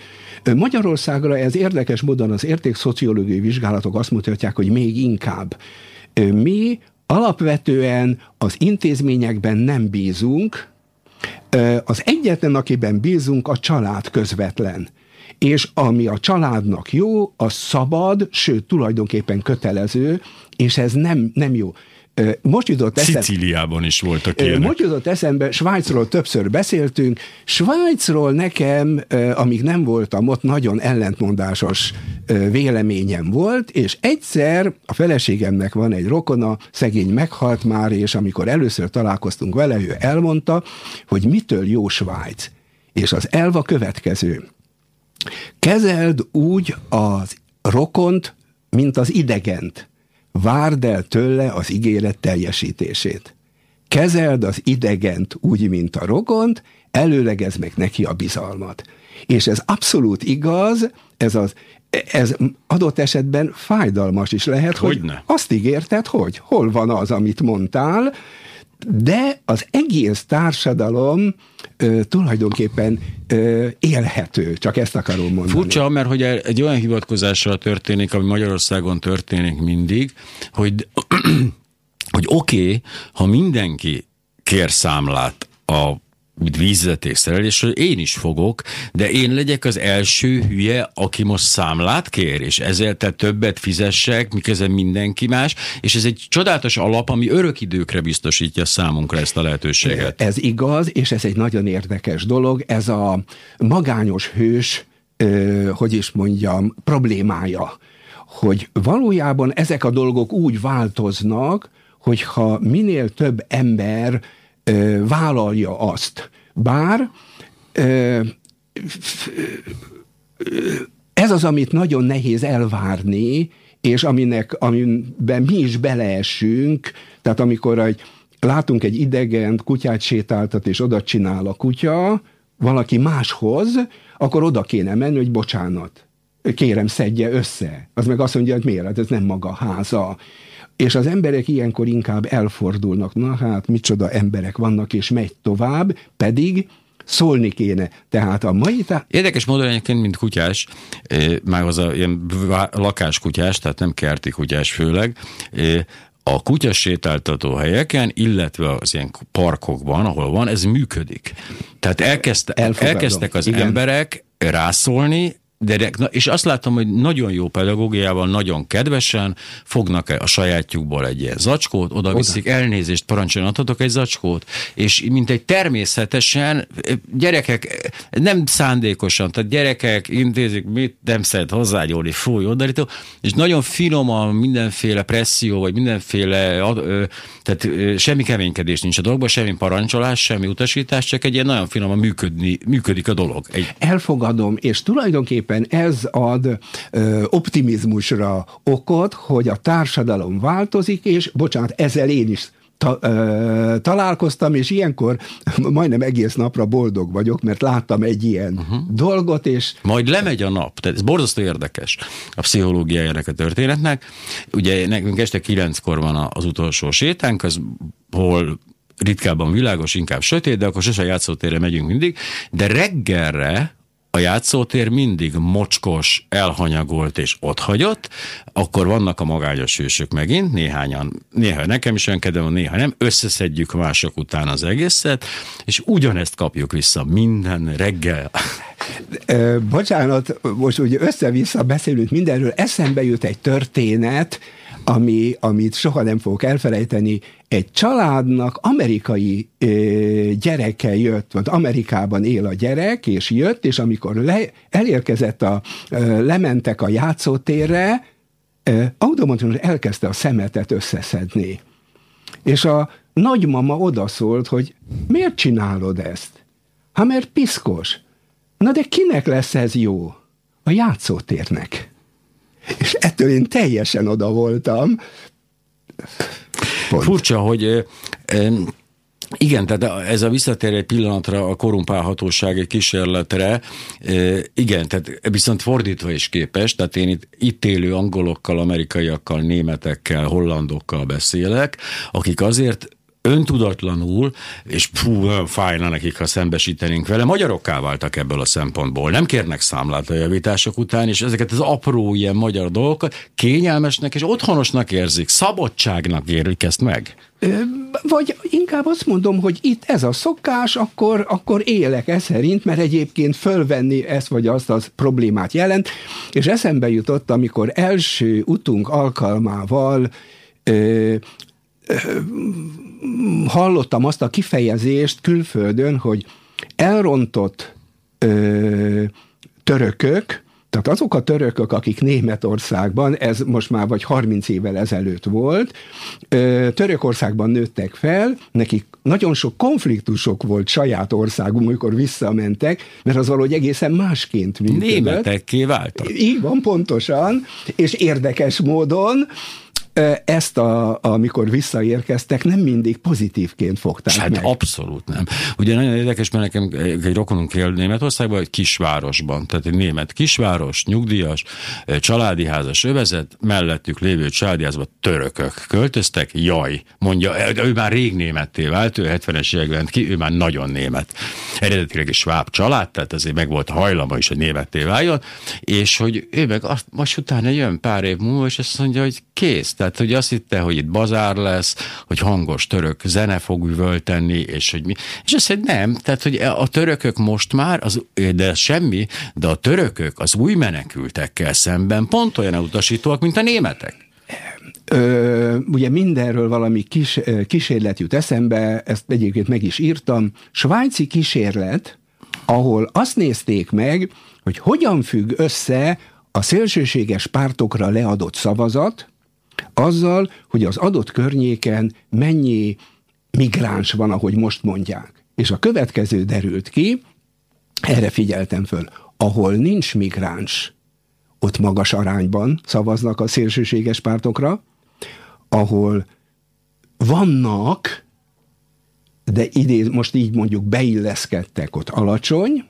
Magyarországra ez érdekes módon az értékszociológiai vizsgálatok azt mutatják, hogy még inkább. Mi alapvetően az intézményekben nem bízunk, az egyetlen, akiben bízunk, a család közvetlen. És ami a családnak jó, az szabad, sőt, tulajdonképpen kötelező, és ez nem, nem jó. Most jutott eszembe... Szicíliában is voltak ilyenek. Most jutott eszembe, Svájcról többször beszéltünk. Svájcról nekem, amíg nem voltam ott, nagyon ellentmondásos véleményem volt, és egyszer a feleségemnek van egy rokona, szegény meghalt már, és amikor először találkoztunk vele, ő elmondta, hogy mitől jó Svájc. És az elva következő. Kezeld úgy az rokont, mint az idegent Várd el tőle az ígéret teljesítését. Kezeld az idegent úgy, mint a rogont, előlegez meg neki a bizalmat. És ez abszolút igaz, ez az ez adott esetben fájdalmas is lehet, Hogyne. hogy azt ígérted, hogy hol van az, amit mondtál, de az egész társadalom ö, tulajdonképpen ö, élhető, csak ezt akarom mondani. Furcsa, mert hogy egy olyan hivatkozással történik, ami Magyarországon történik mindig, hogy, hogy oké, okay, ha mindenki kér számlát a mint vízvetékszerelésről én is fogok, de én legyek az első hülye, aki most számlát kér, és ezért te többet fizessek, miközben mindenki más, és ez egy csodálatos alap, ami örök időkre biztosítja számunkra ezt a lehetőséget. Ez igaz, és ez egy nagyon érdekes dolog, ez a magányos hős, hogy is mondjam, problémája, hogy valójában ezek a dolgok úgy változnak, hogyha minél több ember vállalja azt. Bár ez az, amit nagyon nehéz elvárni, és aminek, amiben mi is beleesünk, tehát amikor egy, látunk egy idegent, kutyát sétáltat, és oda csinál a kutya, valaki máshoz, akkor oda kéne menni, hogy bocsánat, kérem, szedje össze. Az meg azt mondja, hogy miért, hát ez nem maga háza. És az emberek ilyenkor inkább elfordulnak, na hát micsoda emberek vannak, és megy tovább, pedig szólni kéne. Tehát a mai... Tá- Érdekes módon egyébként, mint kutyás, eh, már az a ilyen lakáskutyás, tehát nem kerti kutyás főleg, eh, a kutyas sétáltató helyeken, illetve az ilyen parkokban, ahol van, ez működik. Tehát elkezd, elkezdtek az Igen. emberek rászólni, de, és azt látom, hogy nagyon jó pedagógiával, nagyon kedvesen fognak a sajátjukból egy ilyen zacskót, oda viszik, elnézést parancsoljon, adhatok egy zacskót, és mint egy természetesen gyerekek nem szándékosan, tehát gyerekek intézik, mit nem szeret hozzányúlni, fúj, odarító, és nagyon finoman mindenféle presszió, vagy mindenféle, tehát semmi keménykedés nincs a dolgban, semmi parancsolás, semmi utasítás, csak egy ilyen nagyon finoman működni, működik a dolog. Egy... Elfogadom, és tulajdonképpen tulajdonképpen ez ad ö, optimizmusra okot, hogy a társadalom változik, és bocsánat, ezzel én is ta, ö, találkoztam, és ilyenkor majdnem egész napra boldog vagyok, mert láttam egy ilyen uh-huh. dolgot, és... Majd lemegy a nap, tehát ez borzasztó érdekes a pszichológiájának a történetnek. Ugye nekünk este kilenckor van az utolsó sétánk, az hol ritkábban világos, inkább sötét, de akkor sose játszótérre megyünk mindig, de reggelre a játszótér mindig mocskos, elhanyagolt és otthagyott, akkor vannak a magányos hősök megint, néhányan, néha nekem is olyan kedvem, néha nem, összeszedjük mások után az egészet, és ugyanezt kapjuk vissza minden reggel. Bocsánat, most ugye össze-vissza beszélünk mindenről, eszembe jut egy történet, ami, amit soha nem fogok elfelejteni, egy családnak amerikai ö, gyereke jött, vagy Amerikában él a gyerek, és jött, és amikor le, elérkezett a, ö, lementek a játszótérre, ö, automatikusan elkezdte a szemetet összeszedni. És a nagymama odaszólt, hogy miért csinálod ezt? Ha mert piszkos. Na de kinek lesz ez jó? A játszótérnek. És ettől én teljesen oda voltam. Pont. Furcsa, hogy igen, tehát ez a visszatér egy pillanatra a korumpálhatóság egy kísérletre, igen, tehát viszont fordítva is képes, tehát én itt, itt élő angolokkal, amerikaiakkal, németekkel, hollandokkal beszélek, akik azért öntudatlanul, és fú, fájna nekik, ha szembesítenénk vele, magyarokká váltak ebből a szempontból. Nem kérnek számlát a javítások után, és ezeket az apró ilyen magyar dolgokat kényelmesnek és otthonosnak érzik, szabadságnak érik ezt meg. Vagy inkább azt mondom, hogy itt ez a szokás, akkor, akkor élek ez szerint, mert egyébként fölvenni ezt vagy azt az problémát jelent, és eszembe jutott, amikor első utunk alkalmával ö, hallottam azt a kifejezést külföldön, hogy elrontott ö, törökök, tehát azok a törökök, akik Németországban, ez most már vagy 30 évvel ezelőtt volt, Törökországban nőttek fel, nekik nagyon sok konfliktusok volt saját országunk, amikor visszamentek, mert az valahogy egészen másként működött. Németekké váltak. Így van, pontosan, és érdekes módon ezt, a, amikor visszaérkeztek, nem mindig pozitívként fogták hát meg. abszolút nem. Ugye nagyon érdekes, mert nekem egy rokonunk él Németországban, egy kisvárosban, tehát egy német kisváros, nyugdíjas, családi házas övezet, mellettük lévő családi házban törökök költöztek, jaj, mondja, ő már rég németté vált, ő 70-es években ki, ő már nagyon német. Eredetileg egy sváb család, tehát azért meg volt hajlama is, hogy németté váljon, és hogy ő meg azt, most utána jön pár év múlva, és azt mondja, hogy kész, tehát, hogy azt hitte, hogy itt bazár lesz, hogy hangos török zene fog üvölteni, és hogy mi. És azt mondja, nem. Tehát, hogy a törökök most már, az, de semmi, de a törökök az új menekültekkel szemben pont olyan utasítóak, mint a németek. Ö, ugye mindenről valami kis, kísérlet jut eszembe, ezt egyébként meg is írtam. Svájci kísérlet, ahol azt nézték meg, hogy hogyan függ össze a szélsőséges pártokra leadott szavazat, azzal, hogy az adott környéken mennyi migráns van, ahogy most mondják. És a következő derült ki, erre figyeltem föl, ahol nincs migráns, ott magas arányban szavaznak a szélsőséges pártokra, ahol vannak, de idéz, most így mondjuk beilleszkedtek, ott alacsony,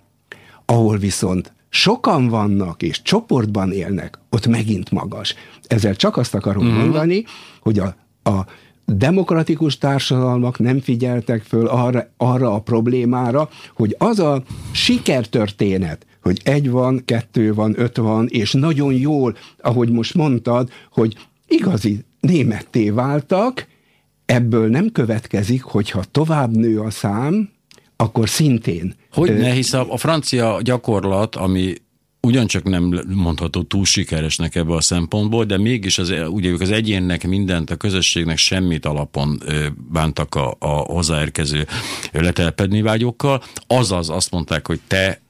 ahol viszont sokan vannak és csoportban élnek, ott megint magas. Ezzel csak azt akarom mm. mondani, hogy a, a demokratikus társadalmak nem figyeltek föl arra, arra a problémára, hogy az a sikertörténet, hogy egy van, kettő van, öt van, és nagyon jól, ahogy most mondtad, hogy igazi németté váltak, ebből nem következik, hogyha tovább nő a szám, akkor szintén. Hogy ne, hisz a, a francia gyakorlat, ami ugyancsak nem mondható túl sikeresnek ebbe a szempontból, de mégis az, ugye ők az egyénnek mindent, a közösségnek semmit alapon bántak a, a hozzáérkező letelepedni vágyokkal. Azaz azt mondták, hogy te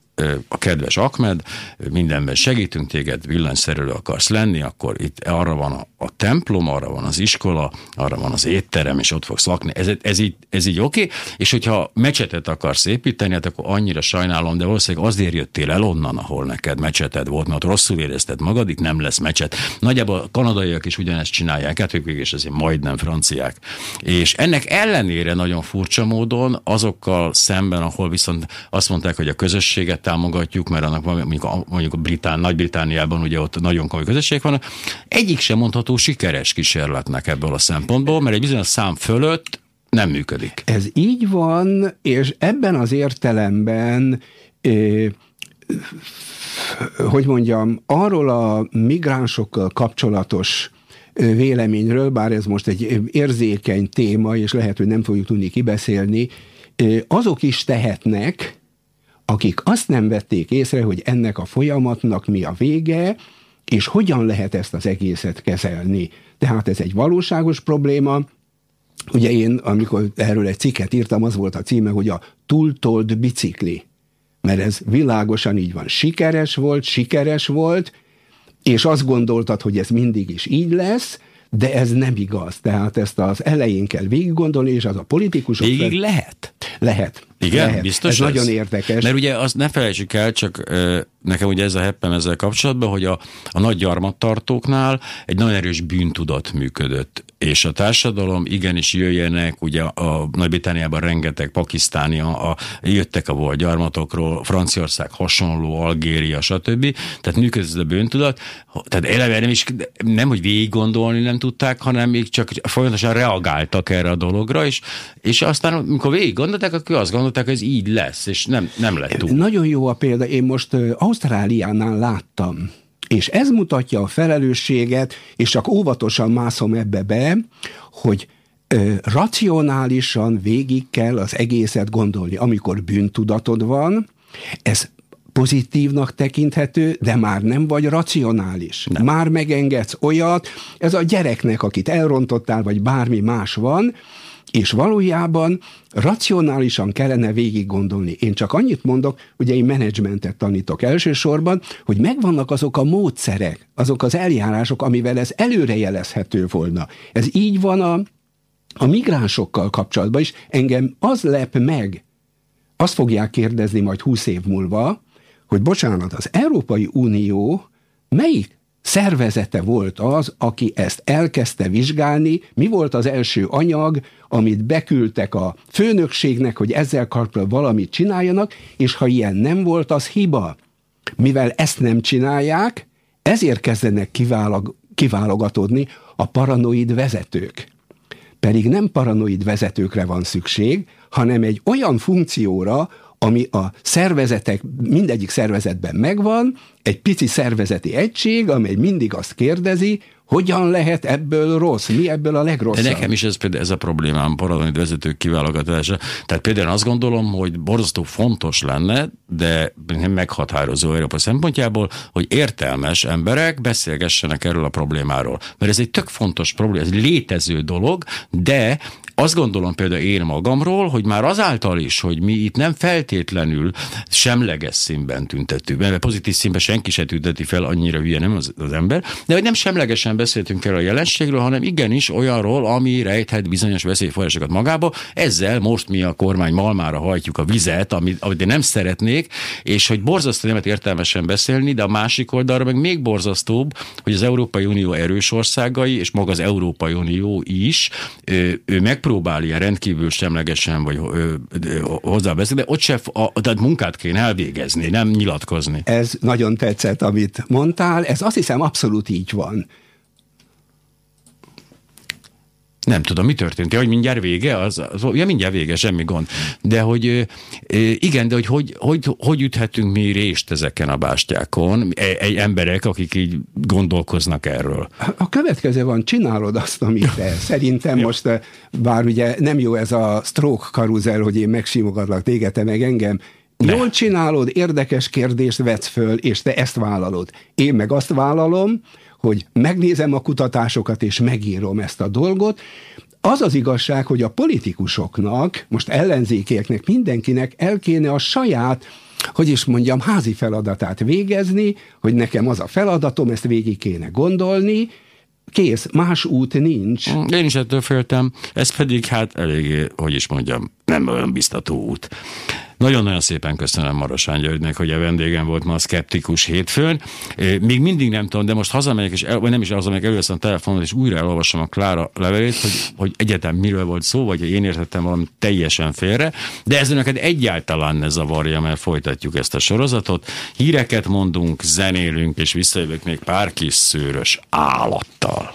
a kedves Akmed, mindenben segítünk téged, villanyszerelő akarsz lenni, akkor itt arra van a, a templom, arra van az iskola, arra van az étterem, és ott fogsz lakni. Ez, ez így, ez így oké, okay? és hogyha mecsetet akarsz építeni, hát akkor annyira sajnálom, de valószínűleg azért jöttél el onnan, ahol neked mecseted volt, mert rosszul érezted magad, itt nem lesz mecset. Nagyjából a kanadaiak is ugyanezt csinálják, hát ők is azért majdnem franciák. És ennek ellenére nagyon furcsa módon azokkal szemben, ahol viszont azt mondták, hogy a közösséget támogatjuk, mert annak mondjuk, a, mondjuk a Britán, Nagy-Britániában ugye ott nagyon komoly közösség van. Egyik sem mondható sikeres kísérletnek ebből a szempontból, mert egy bizonyos szám fölött nem működik. Ez így van, és ebben az értelemben eh, hogy mondjam, arról a migránsokkal kapcsolatos véleményről, bár ez most egy érzékeny téma, és lehet, hogy nem fogjuk tudni kibeszélni, azok is tehetnek, akik azt nem vették észre, hogy ennek a folyamatnak mi a vége, és hogyan lehet ezt az egészet kezelni. Tehát ez egy valóságos probléma, Ugye én, amikor erről egy cikket írtam, az volt a címe, hogy a túltolt bicikli. Mert ez világosan így van. Sikeres volt, sikeres volt, és azt gondoltad, hogy ez mindig is így lesz, de ez nem igaz. Tehát ezt az elején kell végig gondolni, és az a politikusok... Végig fel... lehet? Lehet. Igen, lehet. biztos ez, ez nagyon érdekes. Mert ugye azt ne felejtsük el, csak nekem ugye ez a heppem ezzel kapcsolatban, hogy a, a nagy gyarmattartóknál egy nagyon erős bűntudat működött és a társadalom igenis jöjjenek, ugye a Nagy-Britániában rengeteg pakisztáni, a, a, jöttek a volt gyarmatokról, Franciaország hasonló, Algéria, stb. Tehát működött a bűntudat. Tehát eleve nem is, nem, hogy végig gondolni nem tudták, hanem még csak folyamatosan reagáltak erre a dologra, és, és aztán, amikor végig gondolták, akkor azt gondolták, hogy ez így lesz, és nem, nem lett túl. Nagyon jó a példa. Én most Ausztráliánál láttam és ez mutatja a felelősséget, és csak óvatosan mászom ebbe be, hogy ö, racionálisan végig kell az egészet gondolni. Amikor bűntudatod van, ez pozitívnak tekinthető, de már nem vagy racionális. Nem. Már megengedsz olyat, ez a gyereknek, akit elrontottál, vagy bármi más van, és valójában racionálisan kellene végig gondolni. Én csak annyit mondok, ugye én menedzsmentet tanítok elsősorban, hogy megvannak azok a módszerek, azok az eljárások, amivel ez előrejelezhető volna. Ez így van a, a migránsokkal kapcsolatban is. Engem az lep meg, azt fogják kérdezni majd húsz év múlva, hogy bocsánat, az Európai Unió melyik szervezete volt az, aki ezt elkezdte vizsgálni, mi volt az első anyag, amit beküldtek a főnökségnek, hogy ezzel kapcsolatban valamit csináljanak, és ha ilyen nem volt, az hiba. Mivel ezt nem csinálják, ezért kezdenek kiválog, kiválogatódni a paranoid vezetők. Pedig nem paranoid vezetőkre van szükség, hanem egy olyan funkcióra, ami a szervezetek, mindegyik szervezetben megvan, egy pici szervezeti egység, amely mindig azt kérdezi, hogyan lehet ebből rossz? Mi ebből a legrosszabb? De nekem is ez, például ez a problémám, paranoid vezetők kiválogatása. Tehát például azt gondolom, hogy borzasztó fontos lenne, de nem meghatározó Európa szempontjából, hogy értelmes emberek beszélgessenek erről a problémáról. Mert ez egy tök fontos probléma, ez egy létező dolog, de azt gondolom például én magamról, hogy már azáltal is, hogy mi itt nem feltétlenül semleges színben tüntetünk, mert pozitív színben senki se tünteti fel, annyira hülye nem az, az ember, de hogy nem semlegesen beszéltünk erről a jelenségről, hanem igenis olyanról, ami rejthet bizonyos veszélyforrásokat magába. Ezzel most mi a kormány malmára hajtjuk a vizet, amit, amit én nem szeretnék, és hogy borzasztó nemet értelmesen beszélni, de a másik oldalra meg még borzasztóbb, hogy az Európai Unió erős országai, és maga az Európai Unió is, ő, ő megpróbál ilyen rendkívül semlegesen vagy hozzá de ott se, a, tehát munkát kéne elvégezni, nem nyilatkozni. Ez nagyon tetszett, amit mondtál, ez azt hiszem abszolút így van. Nem tudom, mi történt. Ja, hogy mindjárt vége? Az, az, ja, mindjárt vége, semmi gond. De hogy igen, de hogy hogy, hogy, hogy üthetünk mi részt ezeken a bástyákon, egy, egy emberek, akik így gondolkoznak erről? A következő van, csinálod azt, amit te. Szerintem most, bár ugye nem jó ez a stroke karuzel, hogy én megsimogatlak téged, te meg engem, ne. Jól csinálod, érdekes kérdést vetsz föl, és te ezt vállalod. Én meg azt vállalom, hogy megnézem a kutatásokat, és megírom ezt a dolgot. Az az igazság, hogy a politikusoknak, most ellenzékieknek, mindenkinek el kéne a saját hogy is mondjam, házi feladatát végezni, hogy nekem az a feladatom, ezt végig kéne gondolni, kész, más út nincs. Én is ettől féltem, ez pedig hát eléggé, hogy is mondjam, nem olyan biztató út. Nagyon-nagyon szépen köszönöm Marosán Györgynek, hogy a vendégem volt ma a Skeptikus hétfőn. Még mindig nem tudom, de most hazamegyek, és el, vagy nem is hazamegyek, először a telefonon, és újra elolvasom a Klára levelét, hogy, hogy egyetem miről volt szó, vagy én értettem valami teljesen félre, de ez önöket egyáltalán ne zavarja, mert folytatjuk ezt a sorozatot. Híreket mondunk, zenélünk, és visszajövök még pár kis szőrös állattal.